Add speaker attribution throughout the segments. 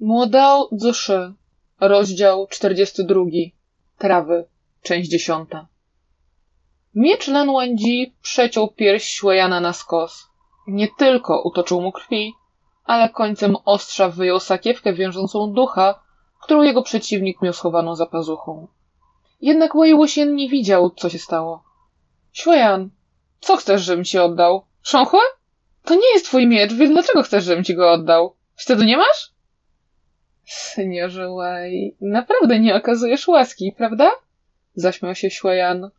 Speaker 1: Młodao Zuszy, rozdział 42. Trawy, część 10. Miecz Lan Wangji przeciął pierś Shueyana na skos. Nie tylko utoczył mu krwi, ale końcem ostrza wyjął sakiewkę wiążącą ducha, którą jego przeciwnik miał schowaną za pazuchą. Jednak Wei Wuxian nie widział, co się stało. Shueyan, co chcesz, żebym ci oddał? Sząchłe? To nie jest twój miecz, więc dlaczego chcesz, żebym ci go oddał? Wstydu nie masz? Seniorze Wei, naprawdę nie okazujesz łaski, prawda? Zaśmiał się Shueyan.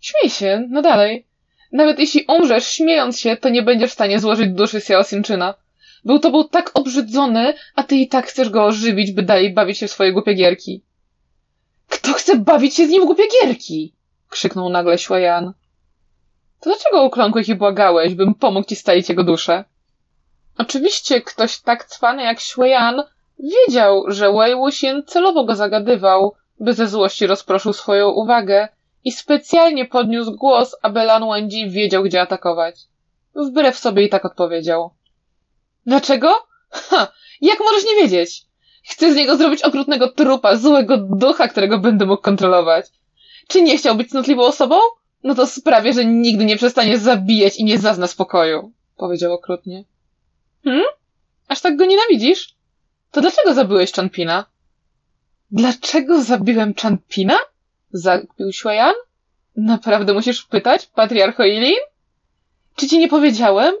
Speaker 1: Śmiej się, no dalej. Nawet jeśli umrzesz śmiejąc się, to nie będziesz w stanie złożyć duszy Xiao Sinczyna. Był to był tak obrzydzony, a ty i tak chcesz go ożywić, by dalej bawić się w swoje głupie gierki. Kto chce bawić się z nim w głupie gierki? krzyknął nagle Shueyan. To dlaczego ukląkłeś i błagałeś, bym pomógł ci stalić jego duszę? Oczywiście ktoś tak cwany jak Shueyan wiedział, że Wei celowo go zagadywał, by ze złości rozproszył swoją uwagę i specjalnie podniósł głos, aby Lan Wangji wiedział, gdzie atakować. Wbrew sobie i tak odpowiedział. Dlaczego? Ha! Jak możesz nie wiedzieć? Chcę z niego zrobić okrutnego trupa, złego ducha, którego będę mógł kontrolować. Czy nie chciał być cnotliwą osobą? No to sprawię, że nigdy nie przestanie zabijać i nie zazna spokoju, powiedział okrutnie. Hmm? Aż tak go nienawidzisz? To dlaczego zabiłeś Chanpina? Dlaczego zabiłem Chanpina? Zabił Shuayan? Naprawdę musisz pytać, patriarcho Ilin? Czy ci nie powiedziałem?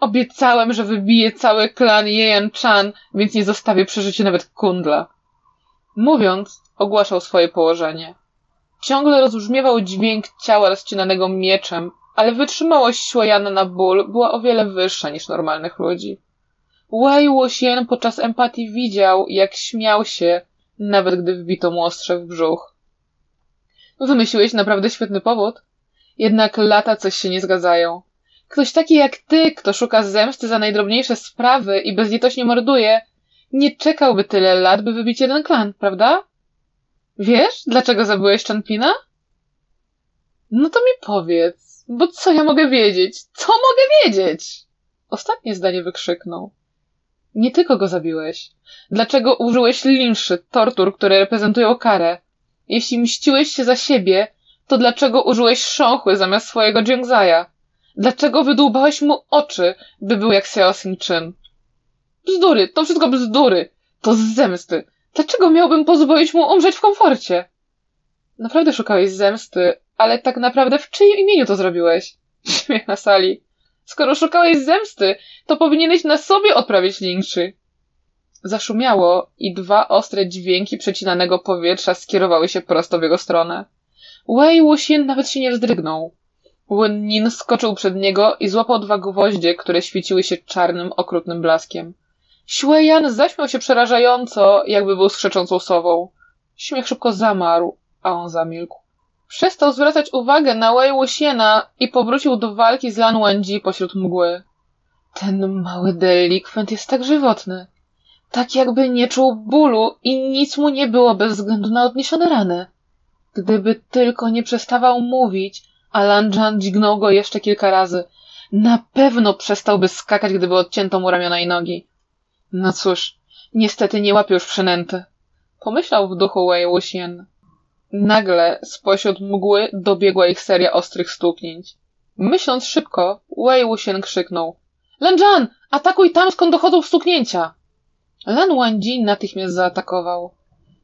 Speaker 1: Obiecałem, że wybiję cały klan Jejan Chan, więc nie zostawię przy życiu nawet kundla. Mówiąc, ogłaszał swoje położenie. Ciągle rozbrzmiewał dźwięk ciała rozcinanego mieczem, ale wytrzymałość Shuayana na ból była o wiele wyższa niż normalnych ludzi. Wei Wuxian podczas empatii widział, jak śmiał się, nawet gdy wbito mu ostrze w brzuch. Wymyśliłeś naprawdę świetny powód. Jednak lata coś się nie zgadzają. Ktoś taki jak ty, kto szuka zemsty za najdrobniejsze sprawy i bezlitośnie morduje, nie czekałby tyle lat, by wybić jeden klan, prawda? Wiesz, dlaczego zabiłeś Chanpina? No to mi powiedz, bo co ja mogę wiedzieć? Co mogę wiedzieć? Ostatnie zdanie wykrzyknął. Nie tylko go zabiłeś. Dlaczego użyłeś linszy, tortur, które reprezentują karę? Jeśli mściłeś się za siebie, to dlaczego użyłeś sząchły zamiast swojego Jiangzaya? Dlaczego wydłubałeś mu oczy, by był jak Xiao Xin Bzdury, to wszystko bzdury. To z zemsty. Dlaczego miałbym pozwolić mu umrzeć w komforcie? Naprawdę szukałeś zemsty, ale tak naprawdę w czyim imieniu to zrobiłeś? Śmiech na sali. Skoro szukałeś zemsty, to powinieneś na sobie odprawić linczy. Zaszumiało i dwa ostre dźwięki przecinanego powietrza skierowały się prosto w jego stronę. Wei Wuxian nawet się nie wzdrygnął. Nin skoczył przed niego i złapał dwa gwoździe, które świeciły się czarnym, okrutnym blaskiem. Xueyan zaśmiał się przerażająco, jakby był skrzeczącą sową. Śmiech szybko zamarł, a on zamilkł. Przestał zwracać uwagę na Wei Wuxiana i powrócił do walki z Lan Wangji pośród mgły. Ten mały delikwent jest tak żywotny. Tak jakby nie czuł bólu i nic mu nie było bez względu na odniesione rany. Gdyby tylko nie przestawał mówić, a Lanjan dźgnął go jeszcze kilka razy, na pewno przestałby skakać, gdyby odcięto mu ramiona i nogi. No cóż, niestety nie łapie już przynęty. Pomyślał w duchu Wei Wuxian. Nagle spośród mgły dobiegła ich seria ostrych stuknięć. Myśląc szybko, Wei Wuxian krzyknął. Lanjan, atakuj tam, skąd dochodzą stuknięcia! Lan Wangji natychmiast zaatakował.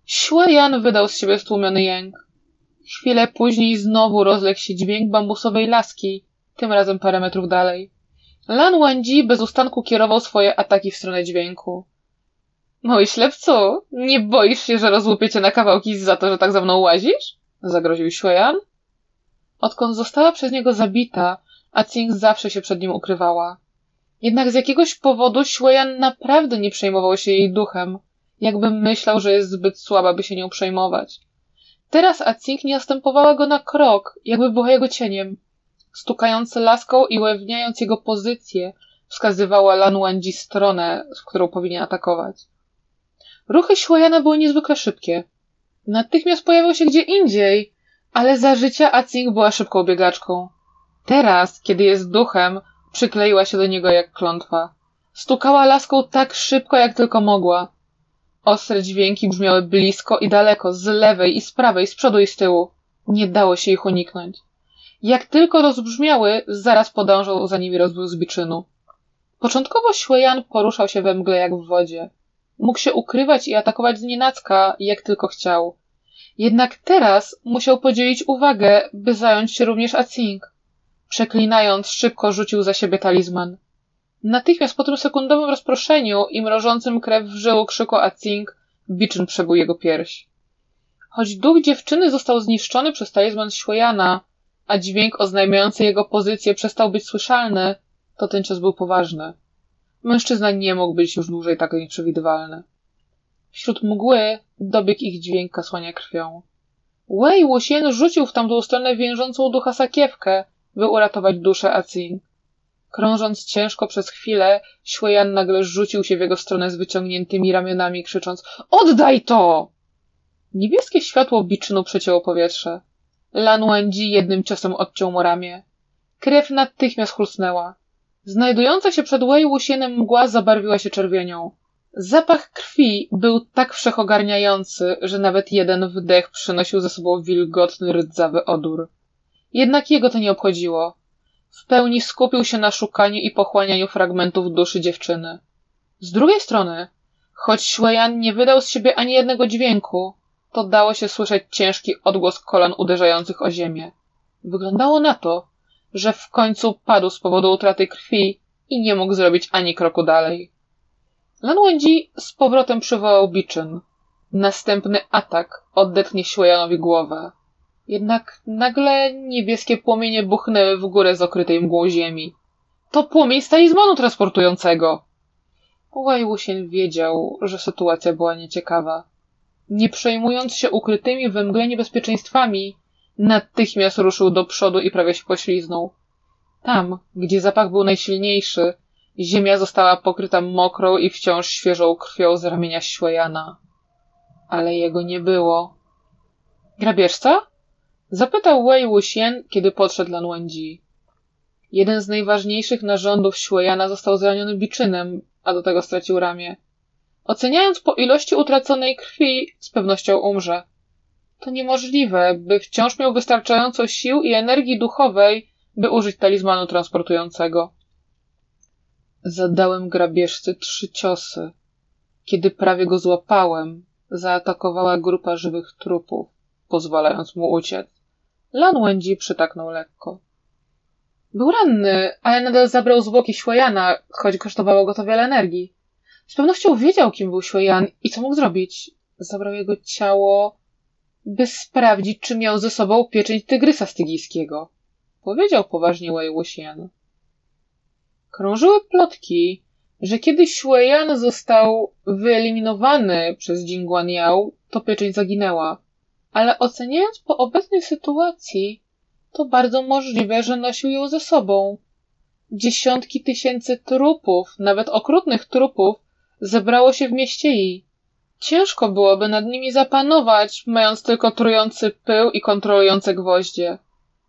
Speaker 1: Xueyan wydał z siebie stłumiony jęk. Chwilę później znowu rozległ się dźwięk bambusowej laski, tym razem parę metrów dalej. Lan Wangji bez ustanku kierował swoje ataki w stronę dźwięku. Mały ślepcu, nie boisz się, że rozłupię cię na kawałki za to, że tak za mną łazisz? Zagroził Xueyan. Odkąd została przez niego zabita, a Cing zawsze się przed nim ukrywała. Jednak z jakiegoś powodu Xueyan naprawdę nie przejmował się jej duchem, jakby myślał, że jest zbyt słaba, by się nią przejmować. Teraz Acing nie następowała go na krok, jakby była jego cieniem. Stukając laską i ujawniając jego pozycję, wskazywała Lan Wangji stronę, w którą powinien atakować. Ruchy Xueyana były niezwykle szybkie. Natychmiast pojawiał się gdzie indziej, ale za życia Acing była szybką biegaczką. Teraz, kiedy jest duchem, przykleiła się do niego jak klątwa. Stukała laską tak szybko, jak tylko mogła. Ostre dźwięki brzmiały blisko i daleko, z lewej i z prawej, z przodu i z tyłu. Nie dało się ich uniknąć. Jak tylko rozbrzmiały, zaraz podążał za nimi rozwój z biczynu. Początkowo Ślejan poruszał się we mgle jak w wodzie. Mógł się ukrywać i atakować z nienacka, jak tylko chciał. Jednak teraz musiał podzielić uwagę, by zająć się również Acing. Przeklinając, szybko rzucił za siebie talizman. Natychmiast po tym sekundowym rozproszeniu i mrożącym krew w żyłu krzyku Acing, Biczyn przebył jego pierś. Choć duch dziewczyny został zniszczony przez talizman Śłejana, a dźwięk oznajmiający jego pozycję przestał być słyszalny, to ten cios był poważny. Mężczyzna nie mógł być już dłużej tak nieprzewidywalny. Wśród mgły dobiegł ich dźwięk kasłania krwią. Wei Wuxian rzucił w tamtą stronę więżącą ducha sakiewkę, by uratować duszę Acing. Krążąc ciężko przez chwilę, Xueyan nagle rzucił się w jego stronę z wyciągniętymi ramionami, krzycząc Oddaj to! Niebieskie światło biczynu przecięło powietrze. Lan Wenji jednym ciosem odciął mu ramię. Krew natychmiast chrusnęła. Znajdująca się przed Wei Wuxienem mgła zabarwiła się czerwienią. Zapach krwi był tak wszechogarniający, że nawet jeden wdech przynosił ze sobą wilgotny, rdzawy odór. Jednak jego to nie obchodziło. W pełni skupił się na szukaniu i pochłanianiu fragmentów duszy dziewczyny. Z drugiej strony, choć Szwejan nie wydał z siebie ani jednego dźwięku, to dało się słyszeć ciężki odgłos kolan uderzających o ziemię. Wyglądało na to, że w końcu padł z powodu utraty krwi i nie mógł zrobić ani kroku dalej. Lan Wendzi z powrotem przywołał Biczyn. Następny atak odetnie Szwejanowi głowę. Jednak nagle niebieskie płomienie buchnęły w górę z okrytej mgłą ziemi. To płomień z talizmanu transportującego! Wuxian wiedział, że sytuacja była nieciekawa. Nie przejmując się ukrytymi we mgle niebezpieczeństwami, natychmiast ruszył do przodu i prawie się pośliznął. Tam, gdzie zapach był najsilniejszy, ziemia została pokryta mokrą i wciąż świeżą krwią z ramienia Ślejana. Ale jego nie było. Grabieżca? Zapytał Wei Wuxian, kiedy podszedł Lan Wenji. Jeden z najważniejszych narządów Ślejana został zraniony biczynem, a do tego stracił ramię. Oceniając po ilości utraconej krwi, z pewnością umrze. To niemożliwe, by wciąż miał wystarczająco sił i energii duchowej, by użyć talizmanu transportującego. Zadałem grabieżcy trzy ciosy. Kiedy prawie go złapałem, zaatakowała grupa żywych trupów, pozwalając mu uciec. Lan Wendzi przytaknął lekko. Był ranny, ale nadal zabrał zwłoki Śłejana, choć kosztowało go to wiele energii. Z pewnością wiedział, kim był Ślejan i co mógł zrobić. Zabrał jego ciało, by sprawdzić, czy miał ze sobą pieczęć tygrysa stygijskiego. Powiedział poważnie Wuxian. Krążyły plotki, że kiedy Xueyan został wyeliminowany przez Jingguan Yao, to pieczęć zaginęła. Ale oceniając po obecnej sytuacji, to bardzo możliwe, że nosił ją ze sobą. Dziesiątki tysięcy trupów, nawet okrutnych trupów, zebrało się w mieście i ciężko byłoby nad nimi zapanować, mając tylko trujący pył i kontrolujące gwoździe.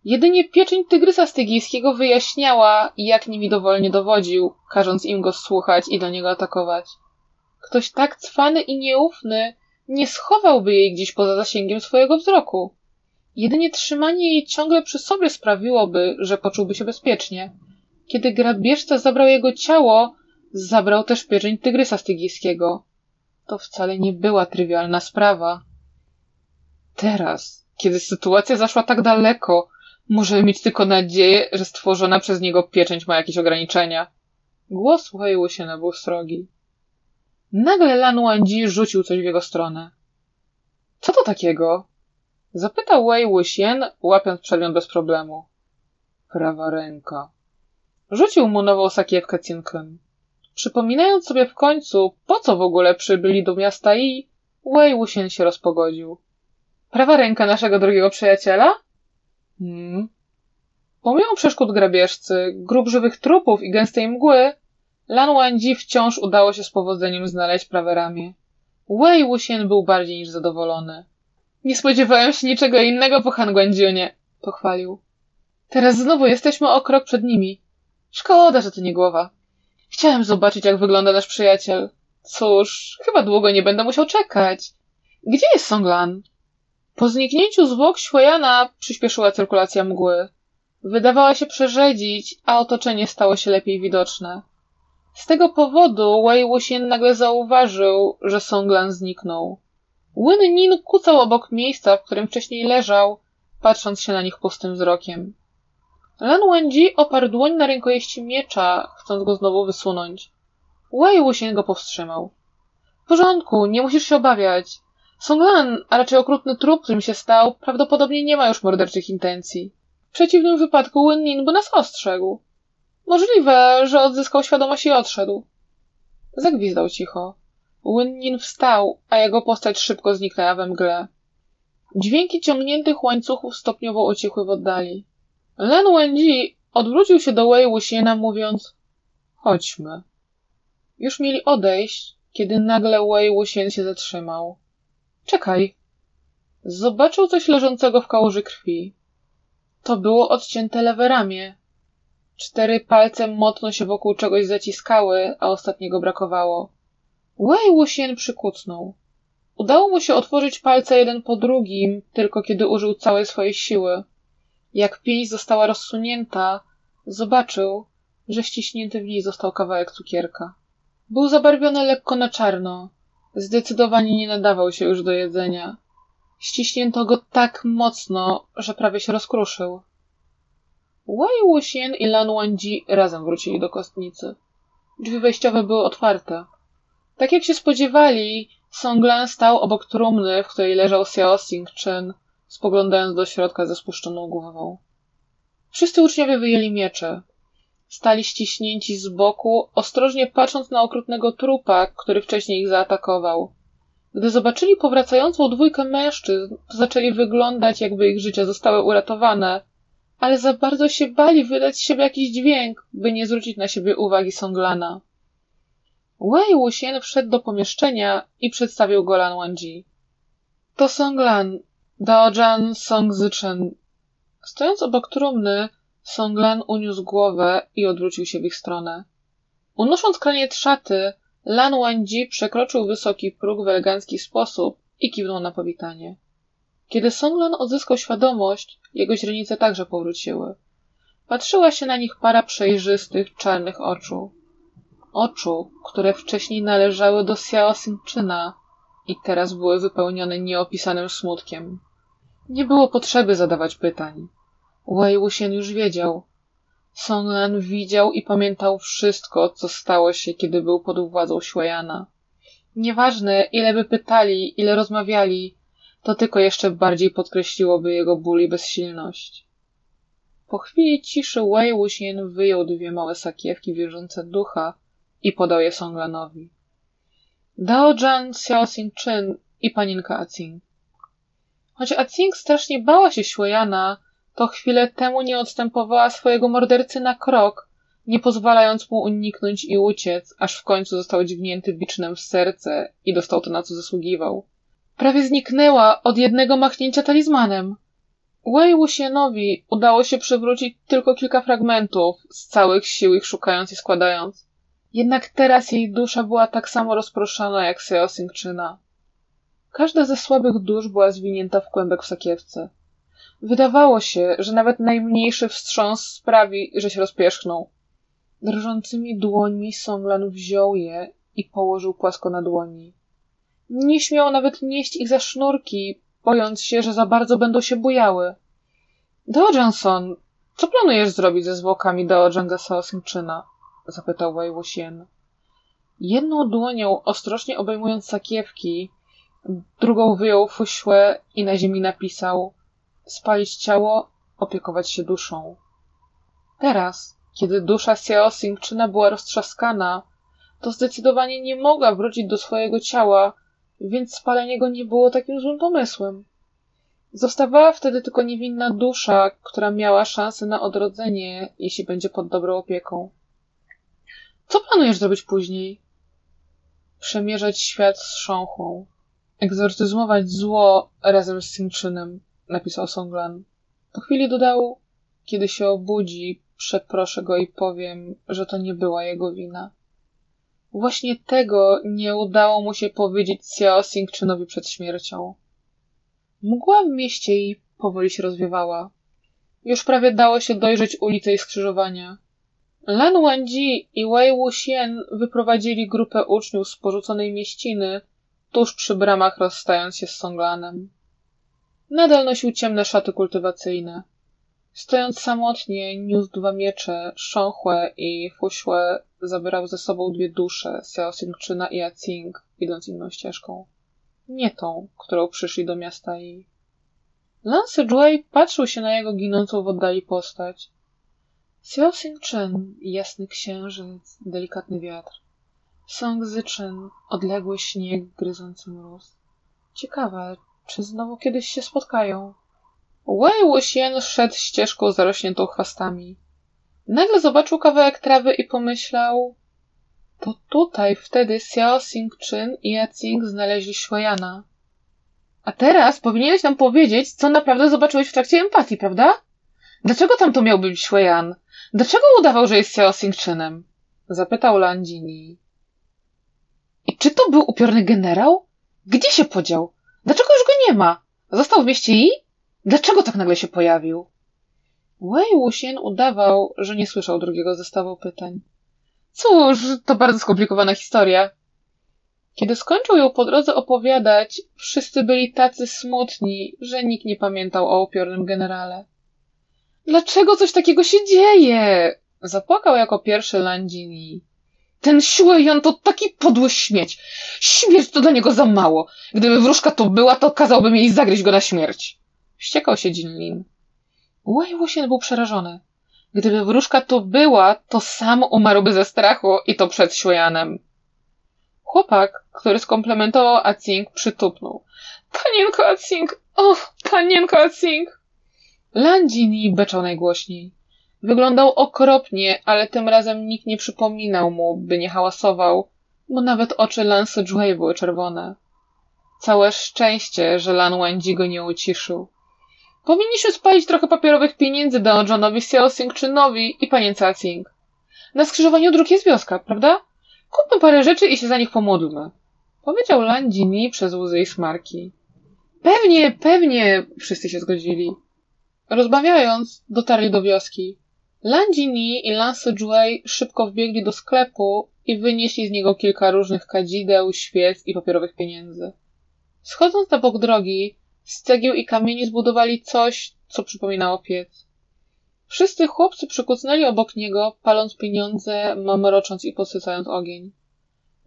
Speaker 1: Jedynie pieczęć tygrysa stygijskiego wyjaśniała, jak nimi dowolnie dowodził, każąc im go słuchać i do niego atakować. Ktoś tak cwany i nieufny nie schowałby jej gdzieś poza zasięgiem swojego wzroku. Jedynie trzymanie jej ciągle przy sobie sprawiłoby, że poczułby się bezpiecznie. Kiedy grabieżca zabrał jego ciało, zabrał też pieczęć tygrysa stygijskiego. To wcale nie była trywialna sprawa. Teraz, kiedy sytuacja zaszła tak daleko, Możemy mieć tylko nadzieję, że stworzona przez niego pieczęć ma jakieś ograniczenia. Głos Wei się był srogi. Nagle Lan Wangji rzucił coś w jego stronę. Co to takiego? Zapytał Wei Wuxian, łapiąc przedmiot bez problemu. Prawa ręka. Rzucił mu nową sakiewkę Cinklen. Przypominając sobie w końcu, po co w ogóle przybyli do miasta I, Wei Wuxian się rozpogodził. Prawa ręka naszego drogiego przyjaciela? Hmm. Pomimo przeszkód grabieżcy, grup żywych trupów i gęstej mgły, Lan Wangji wciąż udało się z powodzeniem znaleźć prawe ramię. Wei Wuxian był bardziej niż zadowolony. Nie spodziewałem się niczego innego po Han Guangdziunie, pochwalił. Teraz znowu jesteśmy o krok przed nimi. Szkoda, że to nie głowa. Chciałem zobaczyć, jak wygląda nasz przyjaciel. Cóż, chyba długo nie będę musiał czekać. Gdzie jest Songlan? Po zniknięciu zwłok Świojana przyspieszyła cyrkulacja mgły. Wydawała się przerzedzić, a otoczenie stało się lepiej widoczne. Z tego powodu Wei Wuxian nagle zauważył, że Songlan zniknął. Wen Nin kucał obok miejsca, w którym wcześniej leżał, patrząc się na nich pustym wzrokiem. Lan Wenji oparł dłoń na rękojeści miecza, chcąc go znowu wysunąć. Wei Wuxian go powstrzymał. W porządku, nie musisz się obawiać. Songlan, a raczej okrutny trup, którym się stał, prawdopodobnie nie ma już morderczych intencji. W przeciwnym wypadku Wen Nin by nas ostrzegł. Możliwe, że odzyskał świadomość i odszedł. Zagwizdał cicho. Wen wstał, a jego postać szybko zniknęła we mgle. Dźwięki ciągniętych łańcuchów stopniowo ucichły w oddali. Len Wenji odwrócił się do Wei Wuxiena, mówiąc Chodźmy. Już mieli odejść, kiedy nagle Wei Wuxian się zatrzymał. Czekaj. Zobaczył coś leżącego w kałuży krwi. To było odcięte lewe ramię. Cztery palce mocno się wokół czegoś zaciskały, a ostatniego brakowało. Wei Wuxian przykucnął. Udało mu się otworzyć palce jeden po drugim, tylko kiedy użył całej swojej siły. Jak pięść została rozsunięta, zobaczył, że wciśnięty w niej został kawałek cukierka. Był zabarwiony lekko na czarno. Zdecydowanie nie nadawał się już do jedzenia. Ściśnięto go tak mocno, że prawie się rozkruszył. Wei Wuxian i Lan Wangji razem wrócili do kostnicy. Drzwi wejściowe były otwarte. Tak jak się spodziewali, Songlan stał obok trumny, w której leżał Xiao Xing-chen, spoglądając do środka ze spuszczoną głową. Wszyscy uczniowie wyjęli miecze. Stali ściśnięci z boku, ostrożnie patrząc na okrutnego trupa, który wcześniej ich zaatakował. Gdy zobaczyli powracającą dwójkę mężczyzn, to zaczęli wyglądać, jakby ich życia zostały uratowane, ale za bardzo się bali wydać z siebie jakiś dźwięk, by nie zwrócić na siebie uwagi Songlana. Wei Wuxian wszedł do pomieszczenia i przedstawił go Lan Wangji. To Songlan, Daojan Songzyczen. Stojąc obok trumny, Songlan uniósł głowę i odwrócił się w ich stronę. Unosząc kraniec szaty, Lan Wangji przekroczył wysoki próg w elegancki sposób i kiwnął na powitanie. Kiedy Songlan odzyskał świadomość, jego źrenice także powróciły. Patrzyła się na nich para przejrzystych, czarnych oczu. Oczu, które wcześniej należały do Xiao i teraz były wypełnione nieopisanym smutkiem. Nie było potrzeby zadawać pytań. Wei Wuxian już wiedział. Songlan widział i pamiętał wszystko, co stało się, kiedy był pod władzą Xueyana. Nieważne, ile by pytali, ile rozmawiali, to tylko jeszcze bardziej podkreśliłoby jego ból i bezsilność. Po chwili ciszy Wei Wuxian wyjął dwie małe sakiewki wierzące ducha i podał je Songlanowi. Dao Zhan Xiao Xing i panienka Acing. Choć Acing strasznie bała się Xueyana, to chwilę temu nie odstępowała swojego mordercy na krok, nie pozwalając mu uniknąć i uciec, aż w końcu został dźgnięty bicznem w serce i dostał to, na co zasługiwał. Prawie zniknęła od jednego machnięcia talizmanem. Wei Wuxianowi udało się przywrócić tylko kilka fragmentów, z całych sił ich szukając i składając. Jednak teraz jej dusza była tak samo rozproszona jak Seo. Każda ze słabych dusz była zwinięta w kłębek w sakiewce. Wydawało się, że nawet najmniejszy wstrząs sprawi, że się rozpierzchną. Drżącymi dłońmi Songlan wziął je i położył płasko na dłoni. Nie śmiał nawet nieść ich za sznurki, bojąc się, że za bardzo będą się bujały. Deo Johnson, co planujesz zrobić ze zwłokami Jangasa Singczyna? zapytał Wei Wuxian. Jedną dłonią ostrożnie obejmując sakiewki, drugą wyjął fuśłę i na ziemi napisał spalić ciało, opiekować się duszą. Teraz, kiedy dusza Xiao Singczyna była roztrzaskana, to zdecydowanie nie mogła wrócić do swojego ciała, więc spalenie go nie było takim złym pomysłem. Zostawała wtedy tylko niewinna dusza, która miała szansę na odrodzenie, jeśli będzie pod dobrą opieką. Co planujesz zrobić później? Przemierzać świat z. Egzorcyzmować zło razem z Singczynem, napisał Songlan. Po chwili dodał, kiedy się obudzi, przeproszę go i powiem, że to nie była jego wina. Właśnie tego nie udało mu się powiedzieć Xiao Xingczynowi przed śmiercią. Mgła w mieście i powoli się rozwiewała. Już prawie dało się dojrzeć ulicę i skrzyżowania. Lan Wangji i Wei Wuxian wyprowadzili grupę uczniów z porzuconej mieściny tuż przy bramach rozstając się z Songlanem. Nadal nosił ciemne szaty kultywacyjne. Stojąc samotnie, niósł dwa miecze, Shonghue i Fuxue zabierał ze sobą dwie dusze, Xiao Xingczyna i Acing, idąc inną ścieżką. Nie tą, którą przyszli do miasta i... Lance Juei patrzył się na jego ginącą w oddali postać. Xiao Xingchen, jasny księżyc, delikatny wiatr. Song Zyczyn, odległy śnieg, gryzący mróz. Ciekawe, czy znowu kiedyś się spotkają? Wei Wuxian szedł ścieżką zarośniętą chwastami. Nagle zobaczył kawałek trawy i pomyślał... To tutaj wtedy Xiao Xingchen i Yacing znaleźli Shueyana. A teraz powinieneś nam powiedzieć, co naprawdę zobaczyłeś w trakcie empatii, prawda? Dlaczego tam to miał być Shueyan? Dlaczego udawał, że jest Xiao Xingchenem? Zapytał Landini. Czy to był upiorny generał? Gdzie się podział? Dlaczego już go nie ma? Został w mieście I? Dlaczego tak nagle się pojawił? Wei Wuxian udawał, że nie słyszał drugiego zestawu pytań. Cóż, to bardzo skomplikowana historia. Kiedy skończył ją po drodze opowiadać, wszyscy byli tacy smutni, że nikt nie pamiętał o upiornym generale. Dlaczego coś takiego się dzieje? Zapłakał jako pierwszy Landini. Ten Siuejon to taki podły śmieć. Śmierć to dla niego za mało. Gdyby wróżka to była, to kazałbym jej zagryźć go na śmierć. Wściekał się Jinlin. Wuxian był przerażony. Gdyby wróżka to była, to sam umarłby ze strachu i to przed Xuanem. Chłopak, który skomplementował Acing, przytupnął. Panienko Acing! O, panienko Acing! Landini beczał najgłośniej. Wyglądał okropnie, ale tym razem nikt nie przypominał mu, by nie hałasował, bo nawet oczy Lance Jue były czerwone. Całe szczęście, że Lan Wendzi go nie uciszył. Powinniśmy spalić trochę papierowych pieniędzy Xiao Xingczynowi i panience Acing. Na skrzyżowaniu dróg jest wioska, prawda? Kupmy parę rzeczy i się za nich pomódlmy. Powiedział Lan Jini przez łzy i smarki. Pewnie, pewnie, wszyscy się zgodzili. Rozbawiając, dotarli do wioski. Lan Jini i Lan Juei szybko wbiegli do sklepu i wynieśli z niego kilka różnych kadzideł, świec i papierowych pieniędzy. Schodząc na bok drogi, z cegieł i kamieni zbudowali coś, co przypominało piec. Wszyscy chłopcy przykucnęli obok niego, paląc pieniądze, mamrocząc i posycając ogień.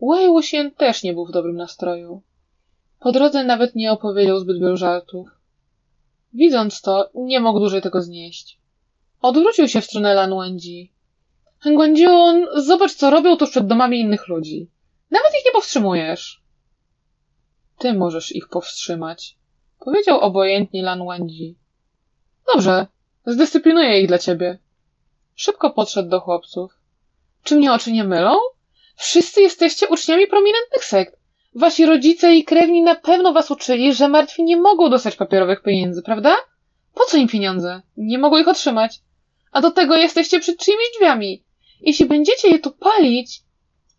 Speaker 1: Wei Wuxian też nie był w dobrym nastroju. Po drodze nawet nie opowiedział zbyt wielu żartów. Widząc to, nie mógł dłużej tego znieść. Odwrócił się w stronę Lan Wendzi. Guandziun, zobacz, co robią tuż przed domami innych ludzi. Nawet ich nie powstrzymujesz. Ty możesz ich powstrzymać, powiedział obojętnie Lan Wendzi. Dobrze, zdyscyplinuję ich dla ciebie. Szybko podszedł do chłopców. Czy mnie oczy nie mylą? Wszyscy jesteście uczniami prominentnych sekt. Wasi rodzice i krewni na pewno was uczyli, że martwi nie mogą dostać papierowych pieniędzy, prawda? Po co im pieniądze? Nie mogą ich otrzymać. A do tego jesteście przed czyimiś drzwiami. Jeśli będziecie je tu palić...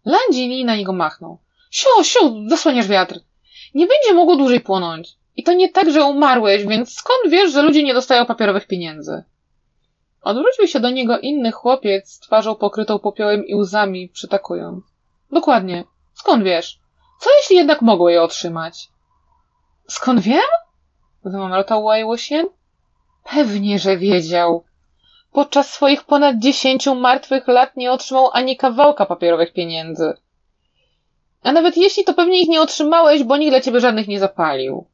Speaker 1: Landzini na niego machnął. Sio, sio, zasłaniasz wiatr. Nie będzie mogło dłużej płonąć. I to nie tak, że umarłeś, więc skąd wiesz, że ludzie nie dostają papierowych pieniędzy? Odwrócił się do niego inny chłopiec z twarzą pokrytą popiołem i łzami, przytakując. Dokładnie. Skąd wiesz? Co jeśli jednak mogło je otrzymać? Skąd wiem? Wymamrotał Łajłosien. Pewnie, że wiedział. Podczas swoich ponad dziesięciu martwych lat nie otrzymał ani kawałka papierowych pieniędzy. A nawet jeśli, to pewnie ich nie otrzymałeś, bo nikt dla ciebie żadnych nie zapalił.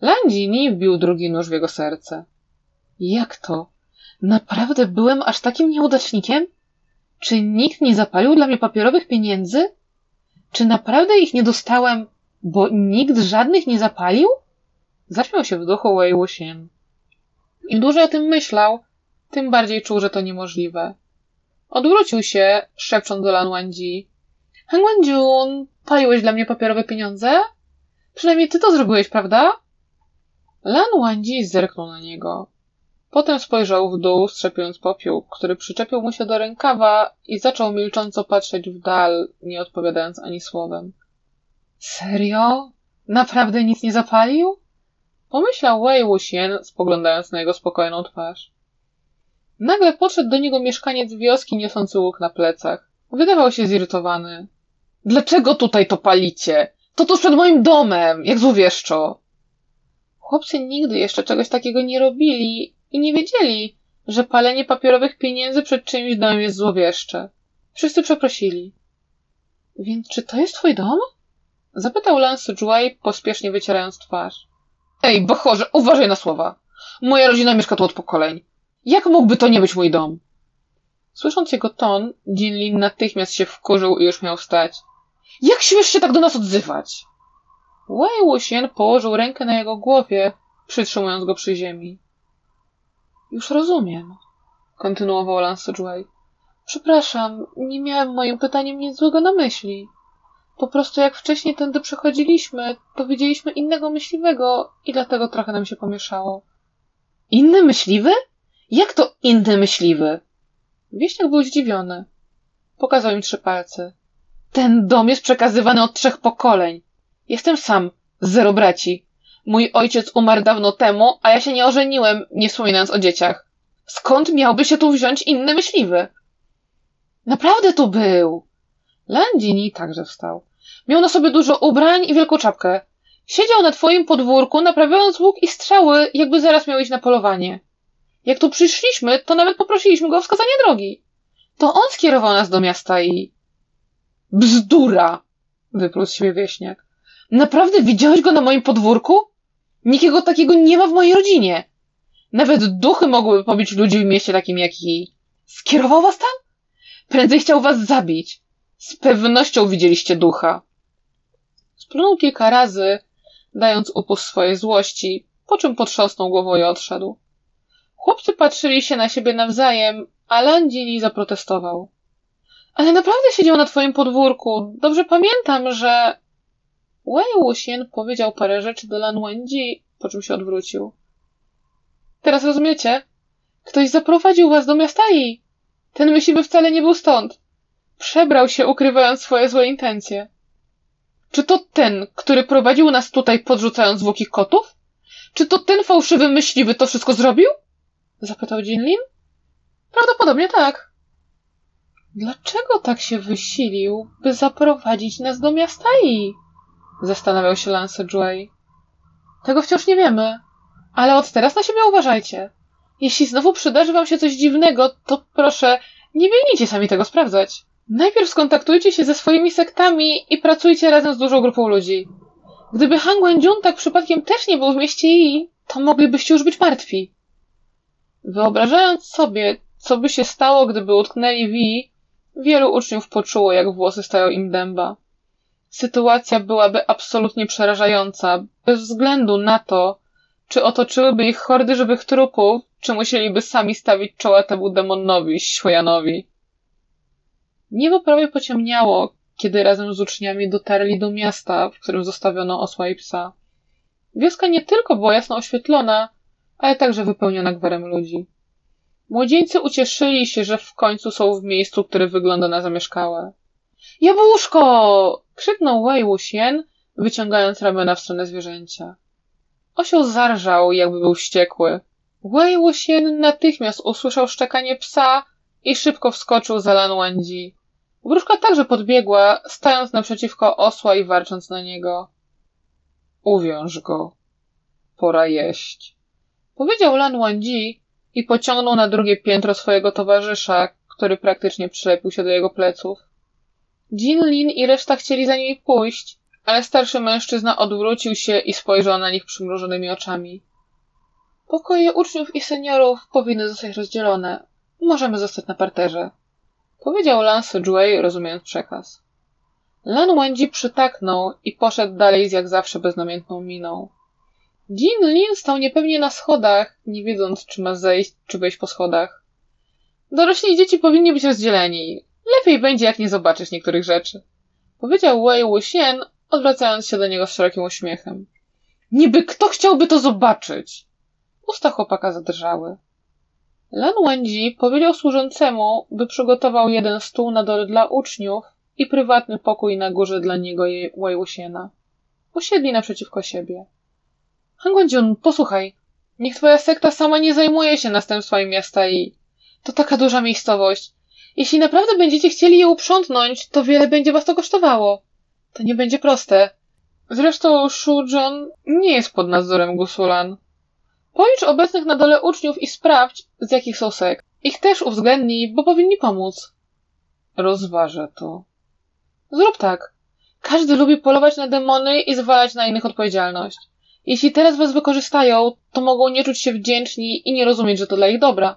Speaker 1: Landini wbił drugi nóż w jego serce. Jak to? Naprawdę byłem aż takim nieudacznikiem? Czy nikt nie zapalił dla mnie papierowych pieniędzy? Czy naprawdę ich nie dostałem, bo nikt żadnych nie zapalił? Zaśmiał się w duchu Wei Wuxian. Im dłużej o tym myślał, tym bardziej czuł, że to niemożliwe. Odwrócił się, szepcząc do Lan Wangji. Han Wanjun, paliłeś dla mnie papierowe pieniądze? Przynajmniej ty to zrobiłeś, prawda? Lan Wangji zerknął na niego. Potem spojrzał w dół, strzepiąc popiół, który przyczepił mu się do rękawa i zaczął milcząco patrzeć w dal, nie odpowiadając ani słowem. Serio? Naprawdę nic nie zapalił? Pomyślał Wei Wuxian, spoglądając na jego spokojną twarz. Nagle podszedł do niego mieszkaniec wioski niosący łuk na plecach. Wydawał się zirytowany. Dlaczego tutaj to palicie? To tuż przed moim domem, jak złowieszczo. Chłopcy nigdy jeszcze czegoś takiego nie robili i nie wiedzieli, że palenie papierowych pieniędzy przed czyimś domem jest złowieszcze. Wszyscy przeprosili. Więc czy to jest twój dom? Zapytał Lance Joy, pospiesznie wycierając twarz. Ej, bachorze, uważaj na słowa. Moja rodzina mieszka tu od pokoleń. Jak mógłby to nie być mój dom? Słysząc jego ton, Jinlin natychmiast się wkurzył i już miał wstać. Jak śmiesz się tak do nas odzywać? Wei Wuxian położył rękę na jego głowie, przytrzymując go przy ziemi. Już rozumiem, kontynuował Lance Joy. Przepraszam, nie miałem moim pytaniem nic złego na myśli. Po prostu jak wcześniej tędy przechodziliśmy, to widzieliśmy innego myśliwego i dlatego trochę nam się pomieszało. Inny myśliwy? Jak to inny myśliwy? Wieśniak był zdziwiony. Pokazał im trzy palce. Ten dom jest przekazywany od trzech pokoleń. Jestem sam, zero braci. Mój ojciec umarł dawno temu, a ja się nie ożeniłem, nie wspominając o dzieciach. Skąd miałby się tu wziąć inny myśliwy? Naprawdę tu był. Landini także wstał. Miał na sobie dużo ubrań i wielką czapkę. Siedział na twoim podwórku, naprawiając łuk i strzały, jakby zaraz miał iść na polowanie. Jak tu przyszliśmy, to nawet poprosiliśmy go o wskazanie drogi. To on skierował nas do miasta i... Bzdura! wypluł z siebie wieśniak. Naprawdę widziałeś go na moim podwórku? Nikiego takiego nie ma w mojej rodzinie. Nawet duchy mogłyby pobić ludzi w mieście takim jak i... Skierował was tam? Prędzej chciał was zabić. Z pewnością widzieliście ducha. Splunął kilka razy, dając upust swojej złości, po czym potrząsnął głową i odszedł. Chłopcy patrzyli się na siebie nawzajem, a Landini zaprotestował. Ale naprawdę siedział na twoim podwórku. Dobrze pamiętam, że... Wei Wuxian powiedział parę rzeczy do Lan Wenji, po czym się odwrócił. Teraz rozumiecie? Ktoś zaprowadził was do miasta i... Ten myśliwy wcale nie był stąd. Przebrał się, ukrywając swoje złe intencje. Czy to ten, który prowadził nas tutaj, podrzucając zwłoki kotów? Czy to ten fałszywy myśliwy to wszystko zrobił? Zapytał Jinlin. Prawdopodobnie tak. Dlaczego tak się wysilił, by zaprowadzić nas do miasta I? Zastanawiał się Lance Joy. Tego wciąż nie wiemy, ale od teraz na siebie uważajcie. Jeśli znowu przydarzy wam się coś dziwnego, to proszę, nie biegnijcie sami tego sprawdzać. Najpierw skontaktujcie się ze swoimi sektami i pracujcie razem z dużą grupą ludzi. Gdyby Han Guangjun tak przypadkiem też nie był w mieście I, to moglibyście już być martwi. Wyobrażając sobie, co by się stało, gdyby utknęli Wi, wielu uczniów poczuło, jak włosy stają im dęba. Sytuacja byłaby absolutnie przerażająca, bez względu na to, czy otoczyłyby ich hordy żywych trupów, czy musieliby sami stawić czoła temu demonowi, Świojanowi. Niebo prawie pociemniało, kiedy razem z uczniami dotarli do miasta, w którym zostawiono osła i psa. Wioska nie tylko była jasno oświetlona, ale także wypełniona gwarem ludzi. Młodzieńcy ucieszyli się, że w końcu są w miejscu, które wygląda na zamieszkałe. Jabłuszko! krzyknął Wei Wuxian, wyciągając ramiona w stronę zwierzęcia. Osioł zarżał, jakby był wściekły. Wei Wuxian natychmiast usłyszał szczekanie psa i szybko wskoczył za Lan Wangji. Wróżka także podbiegła, stając naprzeciwko osła i warcząc na niego. Uwiąż go. Pora jeść. Powiedział Lan Wangji i pociągnął na drugie piętro swojego towarzysza, który praktycznie przylepił się do jego pleców. Jin Lin i reszta chcieli za nimi pójść, ale starszy mężczyzna odwrócił się i spojrzał na nich przymrużonymi oczami. Pokoje uczniów i seniorów powinny zostać rozdzielone. Możemy zostać na parterze. Powiedział Lance Juey, rozumiejąc przekaz. Lan Wendzi przytaknął i poszedł dalej z jak zawsze beznamiętną miną. Jin Lin stał niepewnie na schodach, nie wiedząc, czy ma zejść, czy wejść po schodach. Dorośli dzieci powinni być rozdzieleni. Lepiej będzie, jak nie zobaczysz niektórych rzeczy. Powiedział Wei Wuxian, odwracając się do niego z szerokim uśmiechem. Niby kto chciałby to zobaczyć? Usta chłopaka zadrżały. Lan Wenji powiedział służącemu, by przygotował jeden stół na dole dla uczniów i prywatny pokój na górze dla niego i Wei Wuxiena. Usiedli naprzeciwko siebie. Han Guangjun, posłuchaj. Niech twoja sekta sama nie zajmuje się następstwami miasta i... To taka duża miejscowość. Jeśli naprawdę będziecie chcieli je uprzątnąć, to wiele będzie was to kosztowało. To nie będzie proste. Zresztą Shujon nie jest pod nadzorem Gusulan. Policz obecnych na dole uczniów i sprawdź, z jakich są sekt. Ich też uwzględnij, bo powinni pomóc. Rozważę to. Zrób tak. Każdy lubi polować na demony i zwalać na innych odpowiedzialność. Jeśli teraz was wykorzystają, to mogą nie czuć się wdzięczni i nie rozumieć, że to dla ich dobra.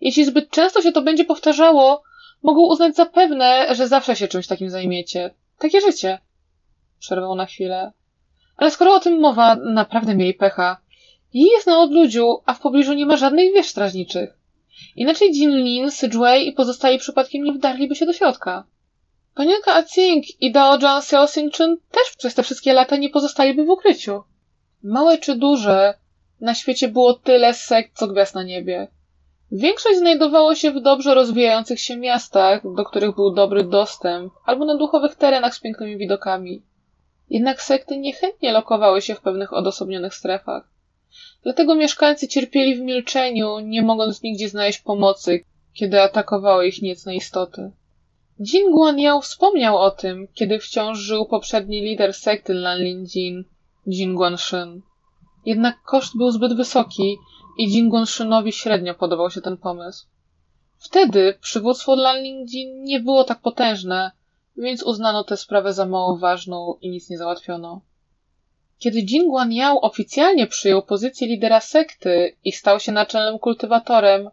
Speaker 1: Jeśli zbyt często się to będzie powtarzało, mogą uznać za pewne, że zawsze się czymś takim zajmiecie. Takie życie. Przerwał na chwilę. Ale skoro o tym mowa, naprawdę mieli pecha. Yi jest na odludziu, a w pobliżu nie ma żadnych wież strażniczych. Inaczej Jinlin, Sidgway i pozostali przypadkiem nie wdarliby się do środka. Panienka Acing i Dao Jan Xiaoxingchun też przez te wszystkie lata nie pozostaliby w ukryciu. Małe czy duże, na świecie było tyle sekt, co gwiazd na niebie. Większość znajdowało się w dobrze rozwijających się miastach, do których był dobry dostęp, albo na duchowych terenach z pięknymi widokami. Jednak sekty niechętnie lokowały się w pewnych odosobnionych strefach. Dlatego mieszkańcy cierpieli w milczeniu, nie mogąc nigdzie znaleźć pomocy, kiedy atakowały ich niecne istoty. Jin Guanyao wspomniał o tym, kiedy wciąż żył poprzedni lider sekty Lanlin Jin, Jin Guanshun. Jednak koszt był zbyt wysoki i Jin Guanshunowi średnio podobał się ten pomysł. Wtedy przywództwo Jin nie było tak potężne, więc uznano tę sprawę za mało ważną i nic nie załatwiono. Kiedy Jin Guanyao oficjalnie przyjął pozycję lidera sekty i stał się naczelnym kultywatorem,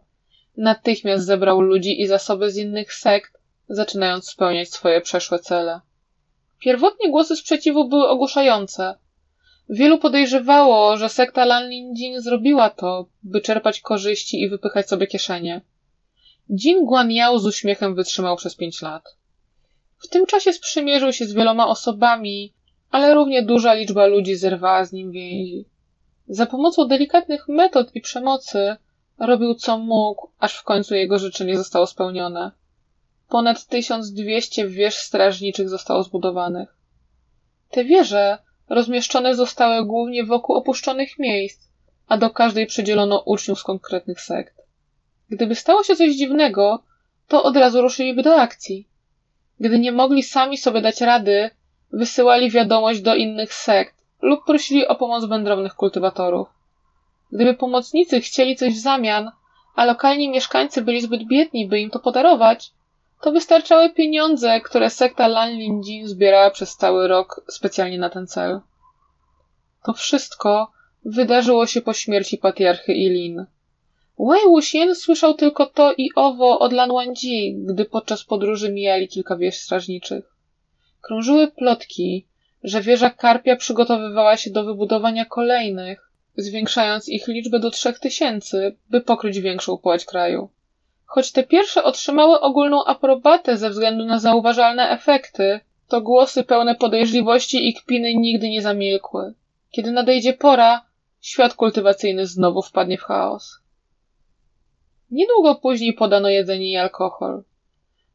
Speaker 1: natychmiast zebrał ludzi i zasoby z innych sekt, zaczynając spełniać swoje przeszłe cele. Pierwotnie głosy sprzeciwu były ogłuszające. Wielu podejrzewało, że sekta Lanlin zrobiła to, by czerpać korzyści i wypychać sobie kieszenie. Jin Guanyao z uśmiechem wytrzymał przez pięć lat. W tym czasie sprzymierzył się z wieloma osobami, ale równie duża liczba ludzi zerwała z nim więzi. Za pomocą delikatnych metod i przemocy robił co mógł, aż w końcu jego życzenie zostało spełnione. Ponad 1200 wież strażniczych zostało zbudowanych. Te wieże rozmieszczone zostały głównie wokół opuszczonych miejsc, a do każdej przydzielono uczniów z konkretnych sekt. Gdyby stało się coś dziwnego, to od razu ruszyliby do akcji. Gdy nie mogli sami sobie dać rady, wysyłali wiadomość do innych sekt lub prosili o pomoc wędrownych kultywatorów. Gdyby pomocnicy chcieli coś w zamian, a lokalni mieszkańcy byli zbyt biedni, by im to podarować, to wystarczały pieniądze, które sekta Lan Linjin zbierała przez cały rok specjalnie na ten cel. To wszystko wydarzyło się po śmierci patriarchy Ilin. Wei Wuxian słyszał tylko to i owo od Lan Wangji, gdy podczas podróży mijali kilka wież strażniczych. Krążyły plotki, że wieża Karpia przygotowywała się do wybudowania kolejnych, zwiększając ich liczbę do trzech tysięcy, by pokryć większą płać kraju. Choć te pierwsze otrzymały ogólną aprobatę ze względu na zauważalne efekty, to głosy pełne podejrzliwości i kpiny nigdy nie zamilkły. Kiedy nadejdzie pora, świat kultywacyjny znowu wpadnie w chaos. Niedługo później podano jedzenie i alkohol.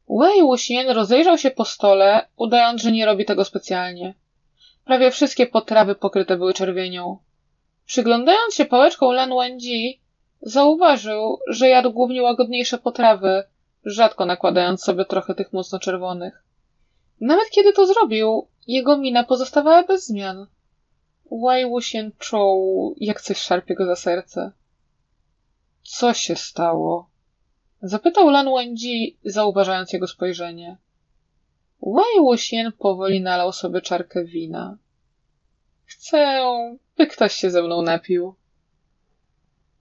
Speaker 1: Wei Wuxian rozejrzał się po stole, udając, że nie robi tego specjalnie. Prawie wszystkie potrawy pokryte były czerwienią. Przyglądając się pałeczką Lan Wenji, Zauważył, że jadł głównie łagodniejsze potrawy, rzadko nakładając sobie trochę tych mocno czerwonych. Nawet kiedy to zrobił, jego mina pozostawała bez zmian. Wei Wuxian czuł, jak coś szarpie go za serce. Co się stało? Zapytał Lan Wenji, zauważając jego spojrzenie. Wei Wuxian powoli nalał sobie czarkę wina. Chcę, by ktoś się ze mną napił.